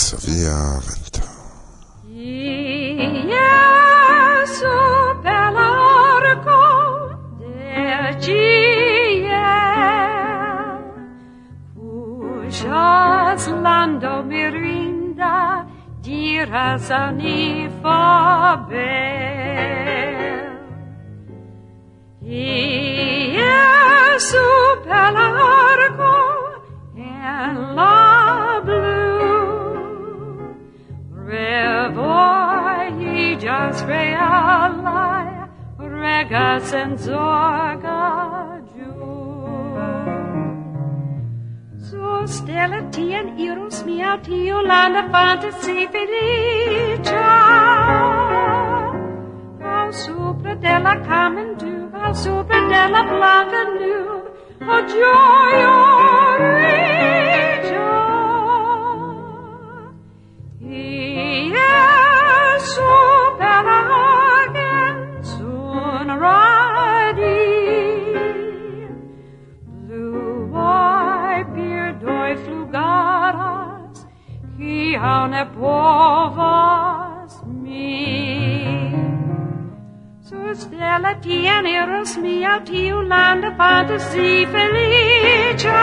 Sofia Vento. Lando mirinda di razani fabel. Jesu per l'arco e Georg Realei, Regas and Sorga So stella tien iros mia tio landa fantasi felicia. Al sopra della carmen du, al sopra della blanca nu, o gioia. Ne er povas mi Sus stella tien eros mia tiu landa fantasi felicia.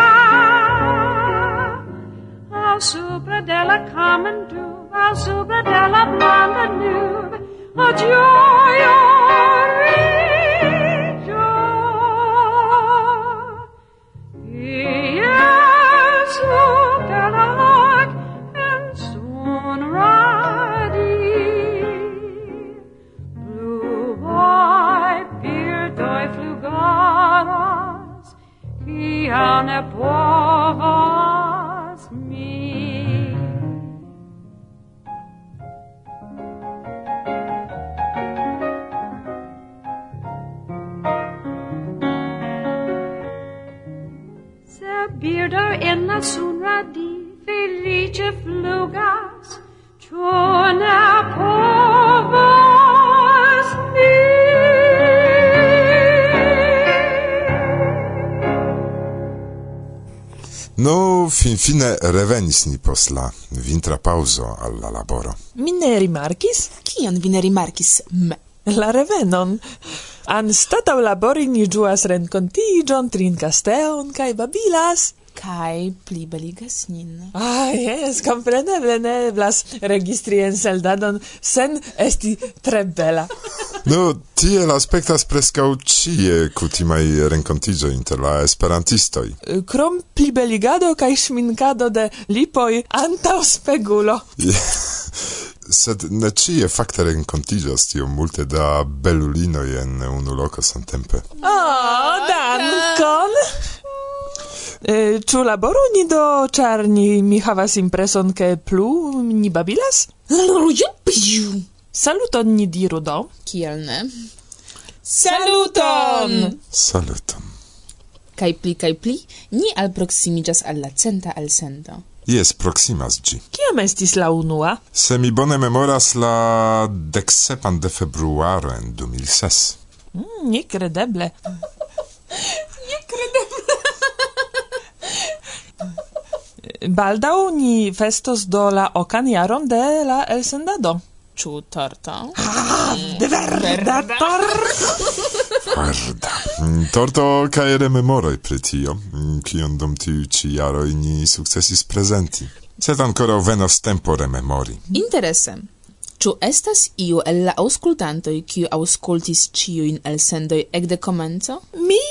Au supra della common du Au supra della blanda nube A gioia Fine revenis ni post la vintra pauso alla laboro. Mi ne rimarkis? Kion vi ne rimarkis? Me. La revenon. Anstataŭ labori ni ĝuas renkontiĝon, trinkasteon kai babilas kai pli beligas nin. Ah, yes, compreneble ne eblas registri en seldadon sen esti tre bela. no, tie l'aspectas prescau cie cutimai rencontigio inter la esperantistoi. Krom pli beligado kai schmincado de lipoi antau spegulo. sed ne cie facte renkontiĝas tio multe da belulinoj en unu loko samtempe. Oh, dankon! E, ĉu laboru ni do, ĉar ni mi havas impreson, ke plu ni babilas? Saluton ni diru do. Kiel ne? Saluton! Saluton. Kaj pli, kaj pli, ni alproximiĝas al la centa elsendo. Jes, proximas gi. Kiam estis la unua? Se mi bone memoras la decsepan de februaro en 2006. Mm, nekredeble. nekredeble. baldau ni festos do la okan jaron de la elsendado. Ĉu torto? Ah, de verda torto! Verda. Mm, torto kaj rememoroj pri tio, mm, kion dum tiu ĉi jaroj ni sukcesis prezenti. Sed ankoraŭ venos tempo rememori. Interese. Ĉu estas iu el la aŭskultantoj, kiu aŭskultis ĉiujn elsendoj ekde komenco? Mi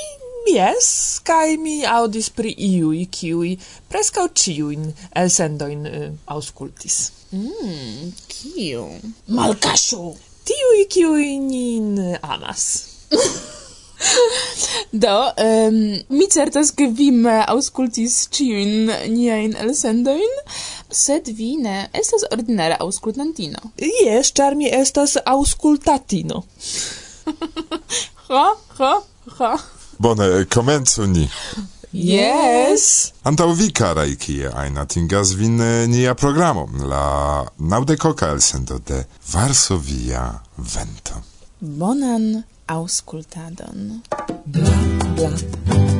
Yes, kai mi audis pri iui, kiui prescau ciuin elsendoin uh, eh, auscultis. Mm, kiu? Malcasho! Tiui, kiui nin eh, amas. Do, um, mi certas che vi me auscultis ciuin niain elsendoin, sed vi ne estas ordinara auscultantino. Yes, char mi estas auscultatino. ha, ha, ha. Bone, komencu ni. Yes. Antau vi, carai, kie aina tingas vin nia programo, la naudecoca el sendo de Varsovia Vento. Bonan auscultadon. Bla, bla,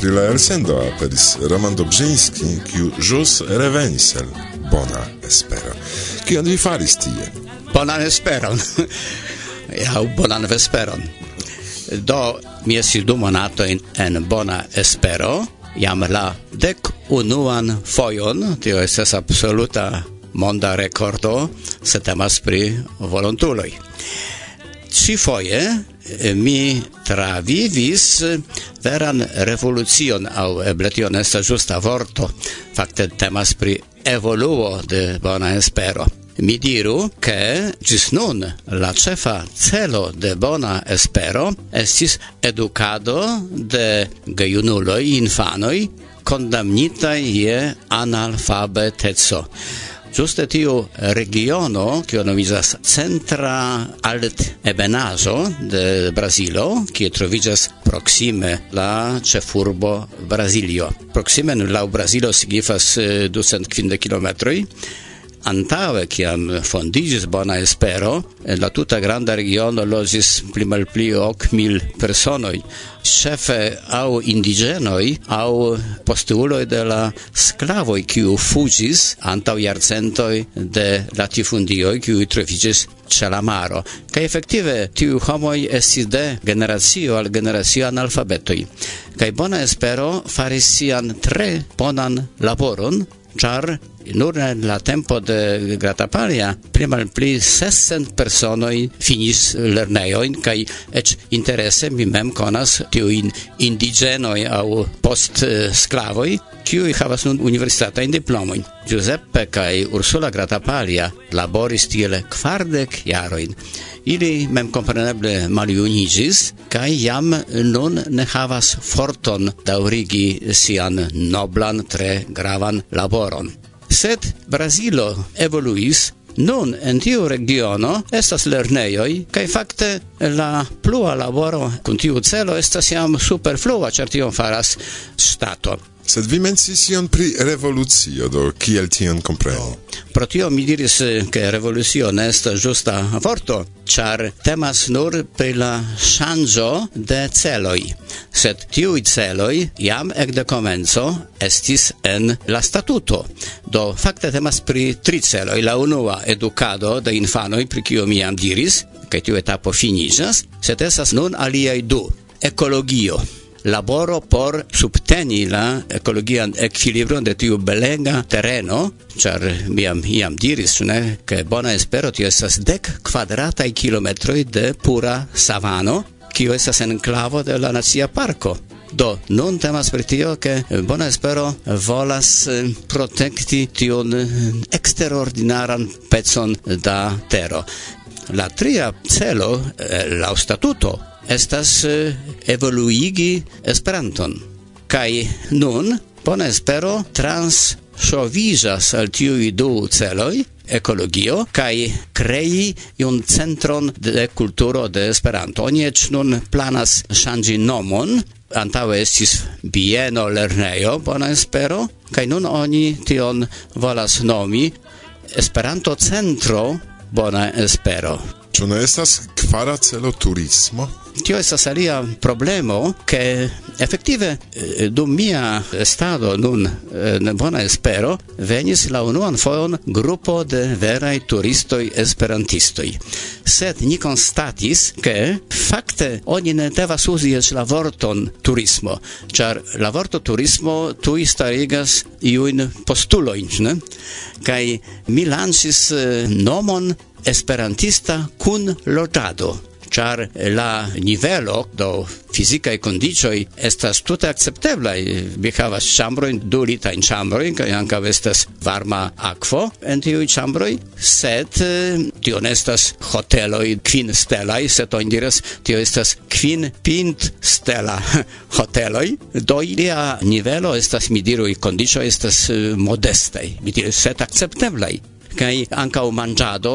pri la elsendo aperis Roman Dobrzyński, kiu ĵus revenis el bona espero. Kion vi faris tie? Bonan esperon. ja, bonan vesperon. Do, mi estis du monatojn en bona espero, jam la dek unuan fojon, tio estes absoluta monda rekordo, se temas pri volontuloj ci foje eh, mi travivis eh, veran revolucion au ebletion esta justa vorto. Fakte temas pri evoluo de bona espero. Mi diru che gis nun la cefa celo de bona espero estis educado de gejunuloj infanoi condamnita je analfabeteco. Giuste tiu regiono, kio nomizas Centra Alt Ebenazo de Brasilo, kie trovigas proxime la ĉefurbo Brasilio. Proksime lau Brasilo signifas eh, 250 kilometroi, antaŭe kiam fondigis Bona Espero, en la tuta granda regiono loĝis pli malpli ok mil personoi chefe au indigenoi au postuloi de la sclavoi kiu fugis antau iarcentoi de latifundioi kiu troviĝis ce la maro. Ca efektive tiu homoi estis de generatio al generatio analfabetoi. Ca Bona Espero faris sian tre bonan laboron, char Nur en la tempo de Gratapalia pli 600 personoj finis lernejojn kaj eĉ interese mi mem konas tiujn indiĝenoj aŭ post sclavoi kiuj havas nun universitatajn diplomojn. Giuseppe kaj Ursula Gratapalia laboris tiel kvardek jarojn. Ili mem kompreneble maljuniĝis kaj jam nun ne havas forton daŭrigi sian noblan, tre gravan laboron sed Brazilo evoluis Nun en tiu regiono estas lernejoj kaj fakte la plua laboro kun tiu celo estas jam superflua, ĉar tion faras ŝtato. Sed vi mencis ion pri revolucio, do kiel tion kompreni? Pro tio mi diris eh, che revolucio ne estas ĝusta vorto, ĉar temas nur pri la ŝanĝo de celoj. Sed tiuj celoj jam ekde komenco estis en la statuto. Do fakte temas pri tri celoj. La unua edukado de infanoj, pri kio mi jam diris, ke tiu etapo finiĝas, sed estas nun aliaj du. Ekologio laboro por subteni la ekologian ekvilibron de tiu belega tereno, ĉar miam iam diris, ne, ke bona espero tio estas dek kvadrataj kilometroj de pura savano, kio estas enklavo de la nacia parko. Do, non temas per tio che bona espero volas eh, protekti tion eh, eksterordinaran pecon da tero. La tria celo, eh, la statuto, estas eh, evoluigi Esperanton. Kai nun, bona espero, trans sovisas al tiui du celoi, ecologio, kai crei un centron de culturo de Esperanto. Oni ec nun planas shangi nomon, antaŭe estis bieno lerneo, bona espero, kai nun oni tion volas nomi Esperanto centro, bona espero. Ĉu ne estas kvara celo turismo? tio estas alia problemo, che effettive eh, dum mia stado nun eh, ne bona espero, venis la unuan fojon grupo de veraj turistoj esperantistoj. Sed ni konstatis, ke fakte oni ne devas uzi eĉ la vorton turismo, ĉar la vorto turismo tuj starigas iujn postulojn, ne? Kaj mi lansis eh, nomon esperantista kun loĝado char la nivelo do fizika e condicioi estas tute acceptebla vi havas chambroin du lita in chambroin kaj anka estas varma akvo en tiuj chambroj set tio ne estas quin kvin i set on diras tio estas kvin pint stela hotelo do ilia nivelo estas mi diru i condicio estas modestaj mi diru set acceptebla kai anka o mangiado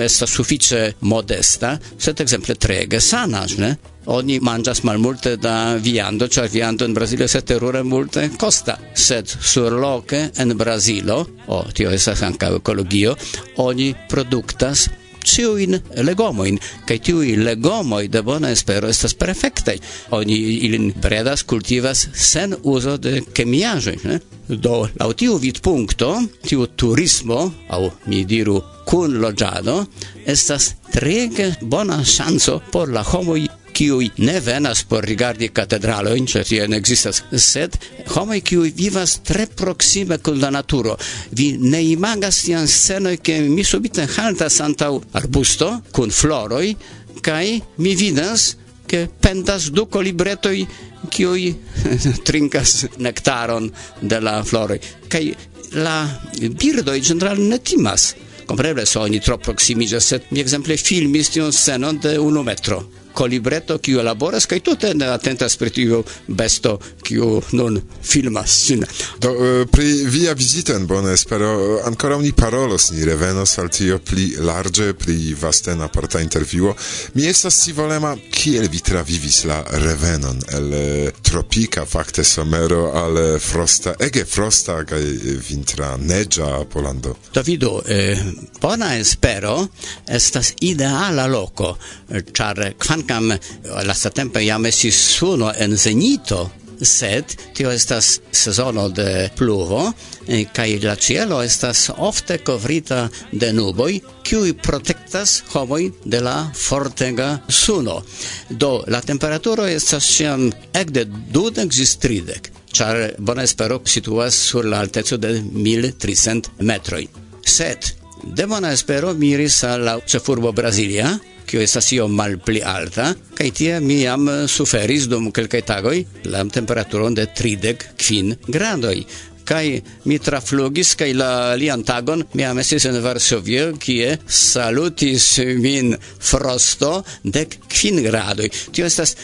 esta eh, suffice modesta set exemple trege sana ne? Oni mangias malmulte da viando, ĉar viando in Brazilo estas terure multe costa, sed surloke en Brazilo, o oh, tio esa ankaŭ ekologio, oni produktas ciuin legomoin, kai tiui legomoi de bona espero estas perfectai. Oni ilin bredas, cultivas sen uso de chemiajoi, ne? Do, lau tiu vid puncto, tiu turismo, au mi diru kun loĝado estas trege bona ŝanco por la homoj kiui ne venas por rigardi catedraloin, cer tie ne existas, sed homoi kiui vivas tre proxime col la naturo. Vi ne imagas tian scenoi ke mi subite haltas antau arbusto, kun floroi, kai mi vidas che pentas du colibretoi kiui trinkas nectaron de la floroi. Kai la birdoi generale ne timas. Compreble, so oni tro proximigas, sed mi exemple filmis tion scenon de unu metro colibreto kiu laboras kaj tute ne atentas pri tiu besto kiu nun filmas sin. Do uh, pri via vizito en Bona Espero ancora ni parolos, ni revenos al tio pli large pri vastena aparta intervjuo. Mi estas scivolema kiel vi travivis la revenon el tropika fakte somero al frosta ege frosta kaj vintra neĝa Polando. Davido, eh, Bona Espero estas ideala loko, ĉar eh, kvankam eh, lastatempe jam estis suno en zenito, sed tio estas sezono de pluvo eh, kaj la cielo estas ofte kovrita de nuboj kiuj protektas homoj de la fortega suno. Do la temperaturo estas ĉiam ekde dudek ĝis tridek ĉar Bonespero situas sur la alteco de 1300 metroj. Sed De bona espero miris al la ĉefurbo Brasilia, kio estas io malpli alta, kaj tie mi jam eh, suferis dum kelkaj tagoj la temperaturon de 35 gradoj. Kai mi traflugis kai la lian tagon mi amesis en Varsovio kie salutis min frosto dek kvin gradoj. Tio estas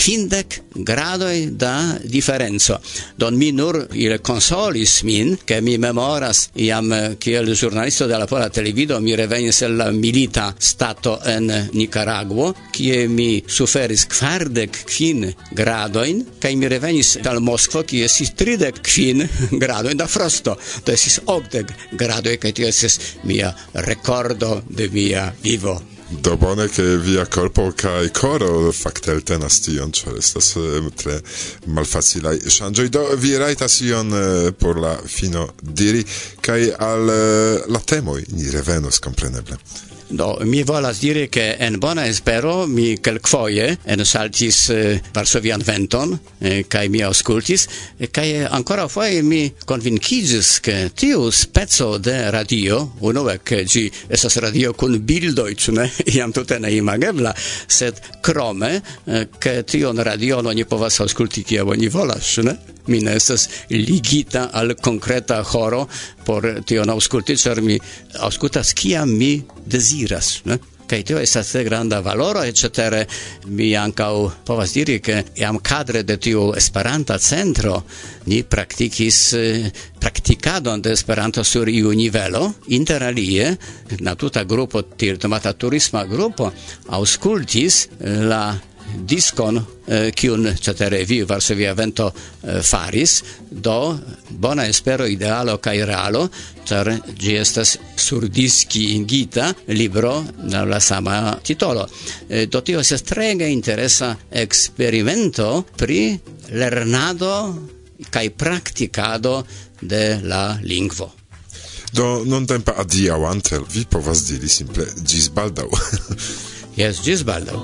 quindec gradoi da differenzo. Don mi nur il consolis min, che mi memoras iam eh, kiel giornalisto della Pola Televido mi revenis el la milita stato en Nicaraguo, kie mi suferis quardec quin gradoin, kaj mi revenis dal Moskvo, kie esis tridec quin gradoin da frosto. da esis octec gradoi, kaj tio esis mia recordo de mia vivo. Do bone, che via corpo kai coro fakte eltenas tion, ĉar estas eh, tre malfacilaj ŝanĝoj. Do vi rajtas ion eh, por la fino diri kaj al eh, la temoj ni revenos kompreneble. Do, mi volas dire che en bona espero mi quelquoie en saltis eh, Varsovian venton, eh, kai mi auscultis, eh, kai eh, ancora foje mi convincigis che tiu spezzo de radio, uno che gi esas radio kun bildoj, ne, iam tute neimagebla, sed krome, eh, che tion radiono ni povas ausculti e oni volas, ne? Mi ne estas ligita al konkreta horo, por tion ausculti, ĉar mi auscultas kiam mi deziras, ne? kai tio estas tre granda valoro et cetere mi ancau povas diri che iam cadre de tiu Esperanta centro ni praktikis eh, praktikadon de Esperanto sur iu nivelo inter alie na tuta grupo tir tomata turisma grupo auscultis la diskon eh, kiun cetere vi Varsovia Vento eh, faris. Do bona espero idealo kaj realo ĉar ĝi estas sur diski ingita libro la sama titolo. Eh, do tio estas trege interesa eksperimento pri lernado kaj praktikado de la lingvo. Do non tempa adiaŭ antel. Vi povas diri simple ĝis baldaŭ. Yes, ĝis baldaŭ.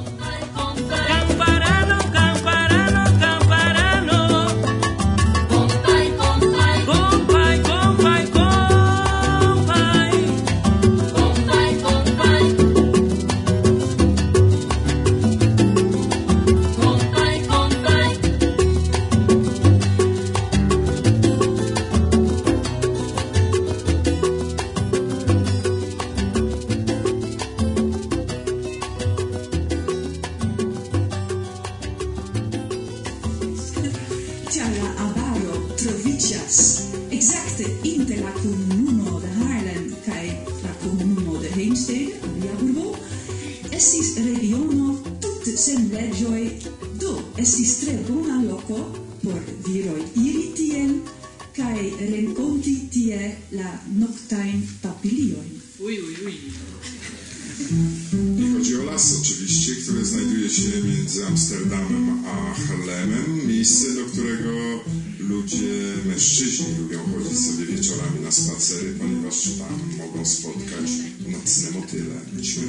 Między Amsterdamem a Harlemem, miejsce, do którego ludzie, mężczyźni lubią chodzić sobie wieczorami na spacery, ponieważ tam mogą spotkać nocne motyle, ćmy.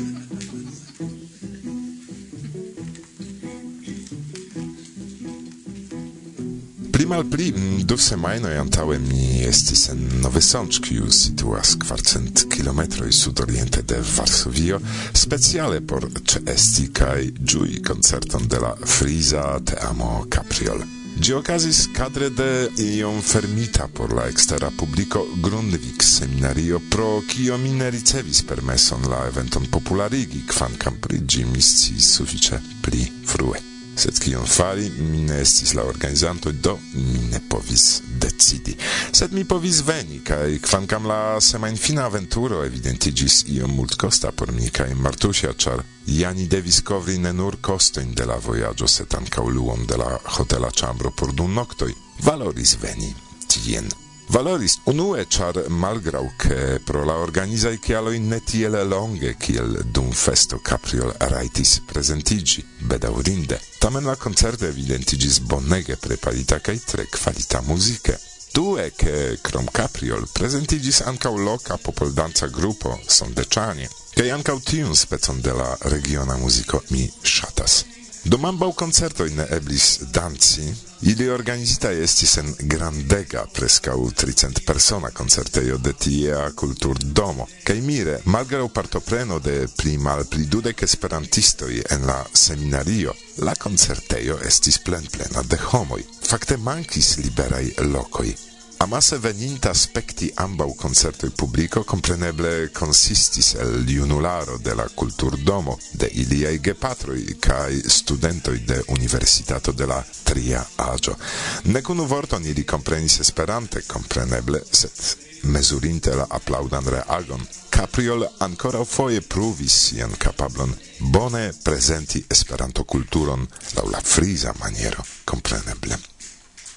Pli mal pli du semajnoj antaŭe mi estis en Novesącz, kiu situas kvarcent kilometroj sudoriente de Varsovio, speciale por ĉeesti kaj ĝui koncerton de la friza teamo Capriol. Gi okazis kadre de iom fermita por la ekstera publiko Grundvik seminario pro kio mi ne ricevis permeson la eventon popularigi kvankam pri ĝi mi sufiĉe pli frue sed kion fari, mi ne estis la organizanto, do mi ne povis decidi. Sed mi povis veni, kaj kvankam la semajnfina aventuro evidentiĝis iom multkosta por mi kaj Martusia, ĉar Jani devis kovri ne nur kostojn de la vojaĝo, sed ankaŭ luon de la hotela ĉambro por du noktoj, valoris veni tien valoris unue char malgrau che pro la organizai chialoi ne tiel longe kiel dum festo capriol raitis presentigi, bedaurinde. Tamen la concerte evidentigis bonnege preparita kai tre qualita musica. Due che crom capriol presentigis ancau loca popoldanza gruppo Sondeciani, cae ancau tiun specon de la regiona musico mi shatas. Dum mambau concertoi ne eblis danci, ili organizita estis en grandega prescau tricent persona concerteio de tiea cultur domo, cae mire, malgrau partopreno de pli mal pli dudec esperantistoi en la seminario, la concerteio estis plen plena de homoi. Fakte mancis liberai locoi, Amase veninta spekti ambau concertoi publico compreneble consistis el junularo de la culturdomo, de iliai gepatroi cae studentoi de Universitato de la Tria Agio. Necunu vorton ili comprenis esperante, compreneble, set mesurinte la applaudan reagon, Capriol ancora foje pruvis sian capablon bone presenti esperanto culturon laŭ la friza maniero, compreneble.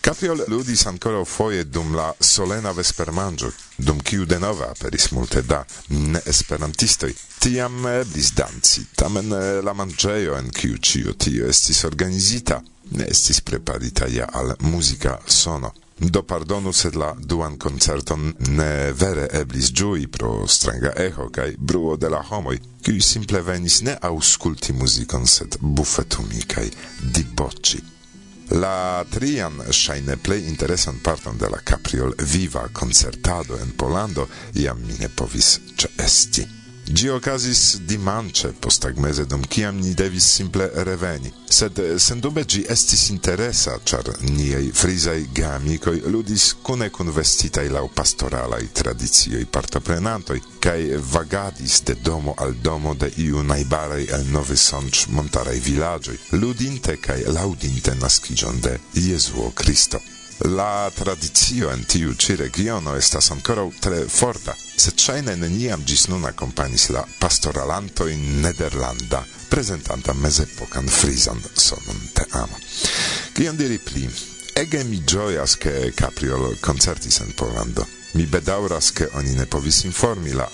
Capriol ludis ancora foie dum la solena vespermangio, dum de nova aperis multe da ne esperantistoi. Tiam eblis danci, tamen eh, la manĝejo en kiu cio tio estis organizita ne estis preparita ja al musica sono. Do pardonu, sed la duan concerton ne vere eblis giui pro stranga echo cae bruo de la homoi, cui simple venis ne ausculti musicon sed buffetumi cae dibocci. La trian, shaine play interesan parton de la Capriol viva concertado en Polando iam mi ne povis ĉeesti. Gi okazis dimanche postagmeze dum kiam ni devis simple reveni, sed sendube gi estis interesa, char niei frisai gamicoi ludis cune cun vestitai lau pastoralai tradizioi partoprenantoi, cae vagadis de domo al domo de iu najbaraj el Nowy Sącz montaraj vilaĝoj, ludinte kaj laŭdinte naskiĝon de Jezuo Kristo. La tradicio en tiu ci regiono estas ancora tre forta, se ŝajne neniam gis nun accompagnis la pastoralantojn nederlanda prezentanta mezepokan frisan sonon te amo. Gion diri pli? Ege mi gioias che Capriol concertis en Polando. Mi bedauras, che oni ne povis informi la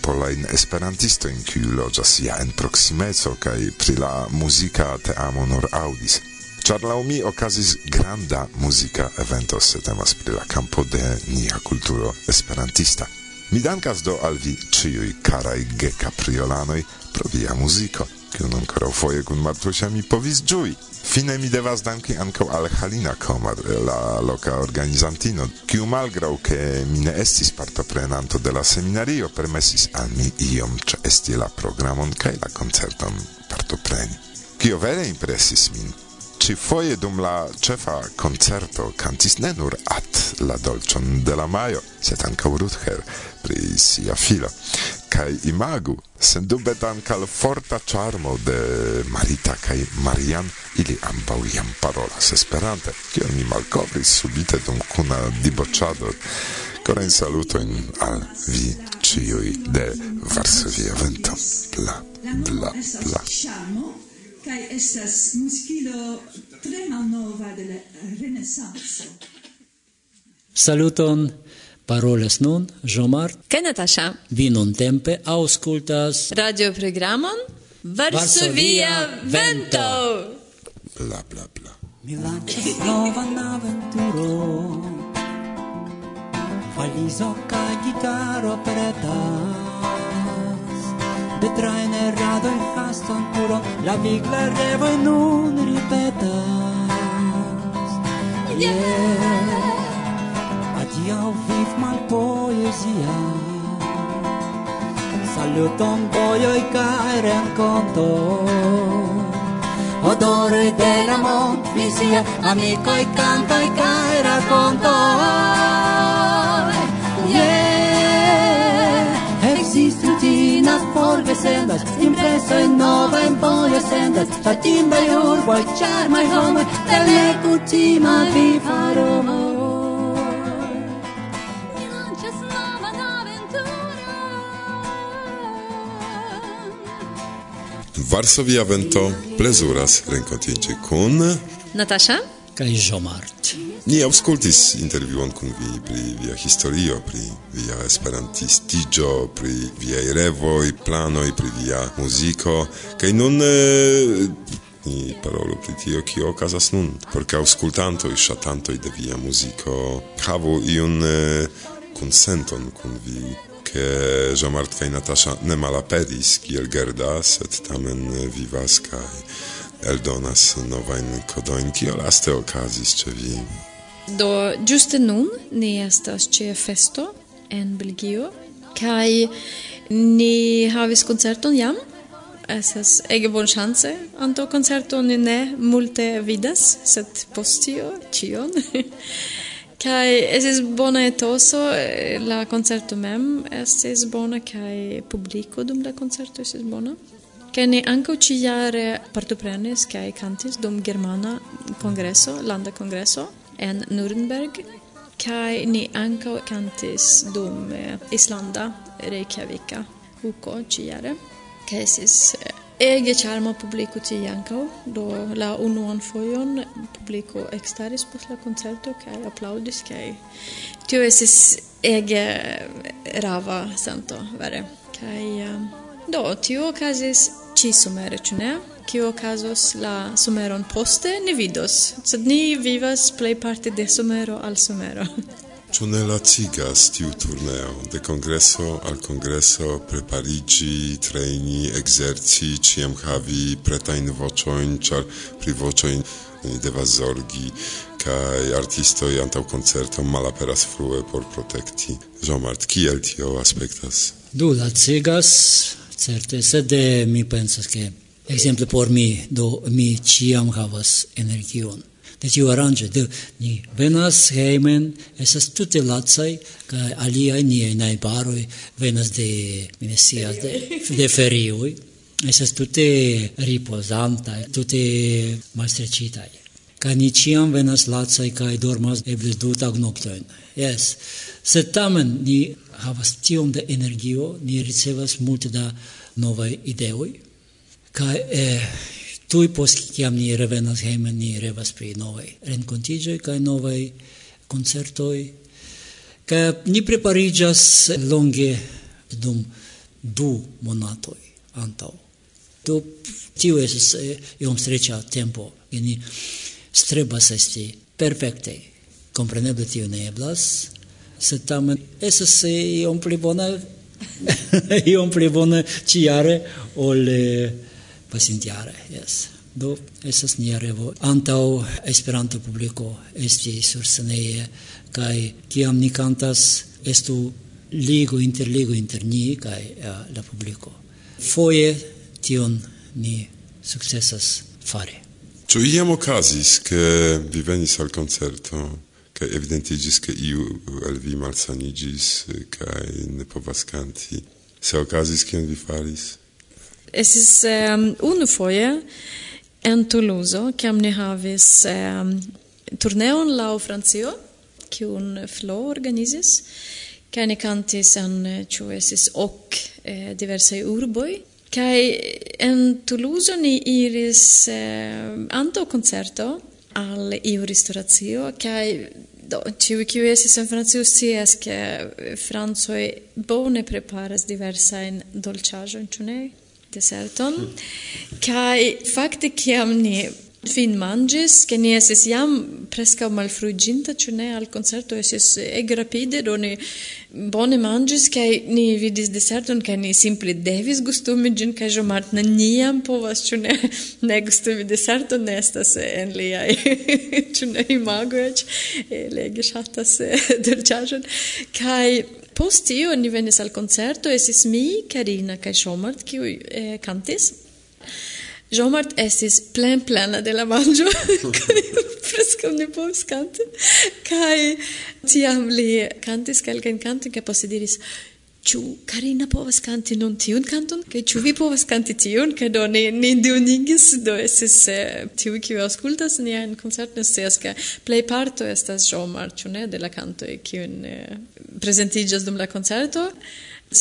polain esperantisto in kulo loĝas ja en proksimeco cae pri la musica te amo nur audis. Char lau mi okazis granda muzika evento se temas pri la campo de nia kulturo esperantista. Mi dankas do al vi ciui karaj gekapriolanoj pro via muziko, kiun ankoraŭ foje kun Martusia mi povis ĝui. Fine mi devas danki ankaŭ al Halina Komar, la loka organizantino, kiu malgraŭ ke mi ne estis partoprenanto de la seminario, permesis al mi iom ĉeesti la programon kaj la koncerton partopreni. Kio vere impresis min ci foie dum la cefa concerto cantis ne nur at la dolcion de la maio, set anca Ruther pri sia filo. Cai imagu, sen dube al forta charmo de Marita cai Marian, ili ambau iam parolas Esperante, cio mi malcovris subite dum cuna dibocciado. Coren saluto in al vi ciui de Varsovia vento. Bla, bla, bla kai estas muskilo tre malnova de la renesanco. Saluton, Paroles nun, Jomar. Ke Natasha? Vi nuntempe aŭskultas radioprogramon Varsovia Vento. Bla bla bla. Mi lanĉas novan aventuron, valizo ca gitaro pretas. Betrajne radoj haston puro la vigla revoj nun ripetas. Yeah. Adiaŭ viv malpoezia. Saluton vojoj kaj renkontoj. Odore de la montvisia, amikoj, kantoj kaj rakontoj. orbe sendas, impreso in nova in polio sendas, la timbre urbo e charmai homo, per le cucima vi farò Varsovia vento plezuras renkontiĝi kun Natasha? Kaj Jomart. Ni auscultis intervjuon kun vi pri via historio, pri via esperantistigio, pri via revoj, planoj, pri via muziko, kaj nun eh, ni parolu pri tio kio okazas nun. Por ke aŭskultantoj, ŝatantoj de via muziko havu iun eh, konsenton kun vi ke Jean-Marc kaj Natasha ne malaperis kiel Gerda, sed tamen eh, vivas kaj eldonas novajn kodojn, kio laste okazis ĉe vi. Do giuste nun ni estas ĉe festo en Belgio kaj ni havis koncerton jam. Estas ege bon chance anto koncerto ni ne multe vidas, sed post tio ĉion. kaj estis bona etoso, eh, la koncerto mem estis bona kaj publiko dum la koncerto estis bona. Kaj ni ankaŭ ĉi partoprenis kaj kantis dum germana kongreso, landa kongreso en Nürnberg kaj ni ankaŭ kantis dum Islanda Reykjavika huko ĉiare kaj estis eh, ege ĉarma publiko tie ankaŭ do la unuan fojon publiko ekstaris post la koncerto kaj aplaŭdis kaj tio estis ege rava sento vere. Kaj eh, do tio okazis ĉi somere ĉu ne? kio okazos la someron poste ni vidos, sed ni vivas plej parte de somero al somero. Ĉu ne lacigas tiu turneo de kongreso al kongreso prepariĝi, trejni, ekzerci, ĉiam havi pretajn voĉojn, ĉar pri voĉojn ni devas zorgi kaj artistoj antaŭ koncerto malaperas frue por protekti. Jean-Mart, kiel tio aspektas? Du lacigas, certe, sed eh, mi pensas ke Exemple por mi do mi ciam havas energion. De tiu aranĝo do ni venas hejmen, estas tute lacaj kaj aliaj niaj najbaroj venas de mi ne scias de, de ferioj. Estas tute ripozantaj, tute malstreĉitaj. Kaj ni ĉiam venas lacaj kaj dormas eble du tagnoktojn. Yes. Sed tamen ni havas tiom da energio, ni ricevas multe da novaj ideoj Kai eh, tui post kiam ni revenas hejmen ni revas pri novaj renkontiĝoj kaj novaj koncertoj. Kaj ni prepariĝas longe dum du monatoj antaŭ. Do tio estas eh, iom streĉa tempo, ke ni strebas esti perfekte. Kompreneble tio ne eblas, sed tamen estas eh, iom pli bona iom pli bona ĉiare ol eh, pasintjare, yes. Do estas nia revo antaŭ Esperanto publiko esti surseneje kaj kiam ni kantas estu ligo inter ligo inter ni kaj uh, la publiko. Foje tion ni sukcesas fari. Ĉu iam okazis, ke vi venis al koncerto kaj evidentiĝis, ke iu el vi malsaniĝis eh, kaj ne povas kanti? Se okazis, kion vi faris? Estis um, ähm, unufoje en Toulouse, kiam ni havis um, turneon laŭ Francio, kiun Flo organizis, kaj ni kantis en ĉu estis ok eh, diversaj urboj. Kaj en Toulouse ni iris eh, antaŭ koncerto al iu restoracio kaj do ĉiuj kiuj estis en Francio scias ke francoj bone preparas diversajn dolĉaĵojn, ĉu ne? deserton. Kai fakte kiam ni fin mangis, che ni esis jam presca malfruginta, ciu ne al concerto esis eg rapide, do ni bone mangis, kai ni vidis deserton, kai ni simple devis gustumi gin, kai Jomart neniam povas, ciu ne, ne gustumi deserton, ne estas en liai, ciu ne imago ec, lege shatas dolciajon, kai Post tio ni venis al concerto, esis mi, Karina kaj Shomart, kiu eh, kantis. Jomart estis plen plena de la manĝo kai preskaŭ ne povis kanti. kai tiam li kantis kelkajn kantojn kaj poste diris: ĉu Karina povas kanti nun tiun kanton kaj ĉu vi povas kanti tiun? Kaj do ne ne duonigis do estis eh, tiuj kiuj aŭskultas niajn koncertojn scias ke plejparto estas ĵomar ĉu ne de la kantoj kiujn eh, prezentiĝas dum la koncerto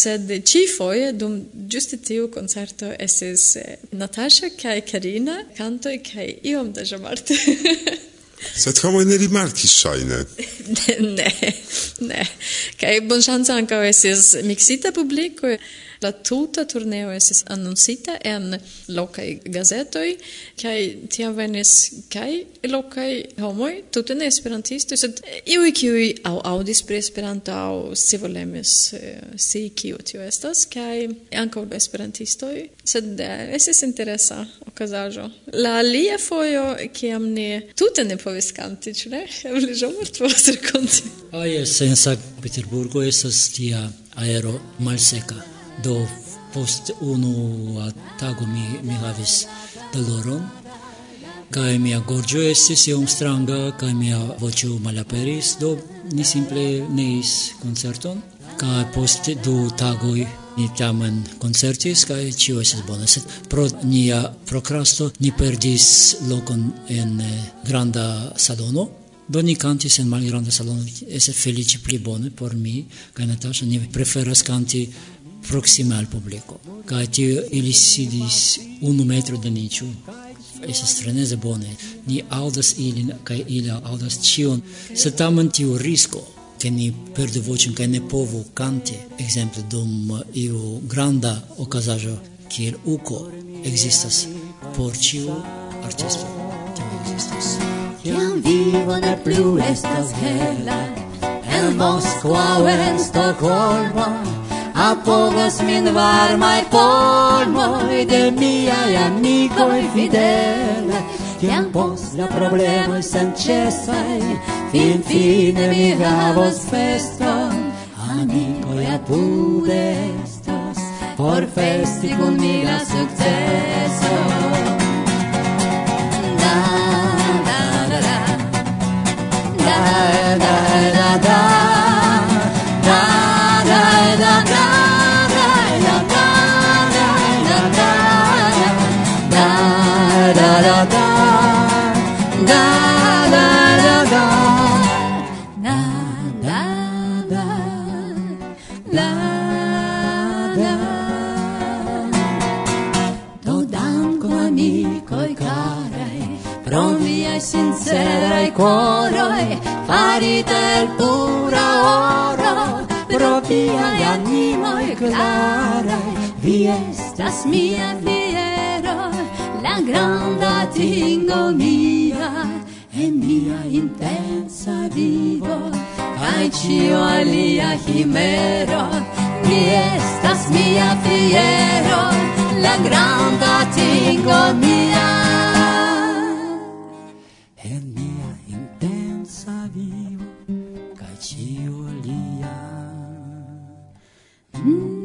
sed cifoje dum giusti tiu concerto estis eh, Natasha kai Karina canto e kai iom da jamarte Sed homo ne rimarkis ŝajne. ne, ne. Kaj bonŝance ankaŭ es miksita publiko. La tuta turneo estis annoncita en locai gazetoi, kai tia venis kai locai homoi, tute ne esperantisto, sed iui kiui au audis pre esperanto au sivolemis eh, si kiu tio estas, kai ankaŭ esperantistoi, sed eh, estis interesa okazajo. La alia foio, kiam ni tute ne povis kanti, ĉu ne? Eble Jean-Marc povas rakonti. Ah, yes, en Sankt-Peterburgo estas tia aero malseka do post unu tago mi, mi havis doloron, kai mia gorgio estis iom stranga, kai mia voĉo malaperis, do ni simple neis concerton, kai post du tagoi ni tamen concertis, kai ĉio estis bona, sed pro nia procrasto ni perdis locon en eh, granda salono, Do ni cantis en malgranda salono, ese felici pli bone por mi, ca Natasha, ni preferas canti proxima al publico. Ca tio ili sidis unu metro de ni, ĉu? Estas freneze bone. Ni audas ilin ca ili audas cion. Se tamen tiu risco, che ni perdu vocem, ca ne povu canti, exemple dum iu granda ocasajo, kiel uco existas por ciu artisto. Tio existas. Kiam vivo ne plu estas hela, en Moskva o en Stokholmo, A povas min varmai polmoi de miai amicoi fidele. Tiam pos la problemoi sancesai Fin fine mi havos feston. Amicoi apud estos Por festi cun mia successo Da, da, da, Da, da, da, da, da. Pro sincerai coroi, farite il pura oro, pro viai animoi clarai, vi estas mia fiero, la granda tingo mia, e mia intensa vivo. Kaj ĉio alia himero Mi estas mia fiero La granda tingo mia En mia intensa vivo Kaj ĉio alia mm.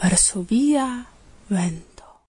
Varsovia vento.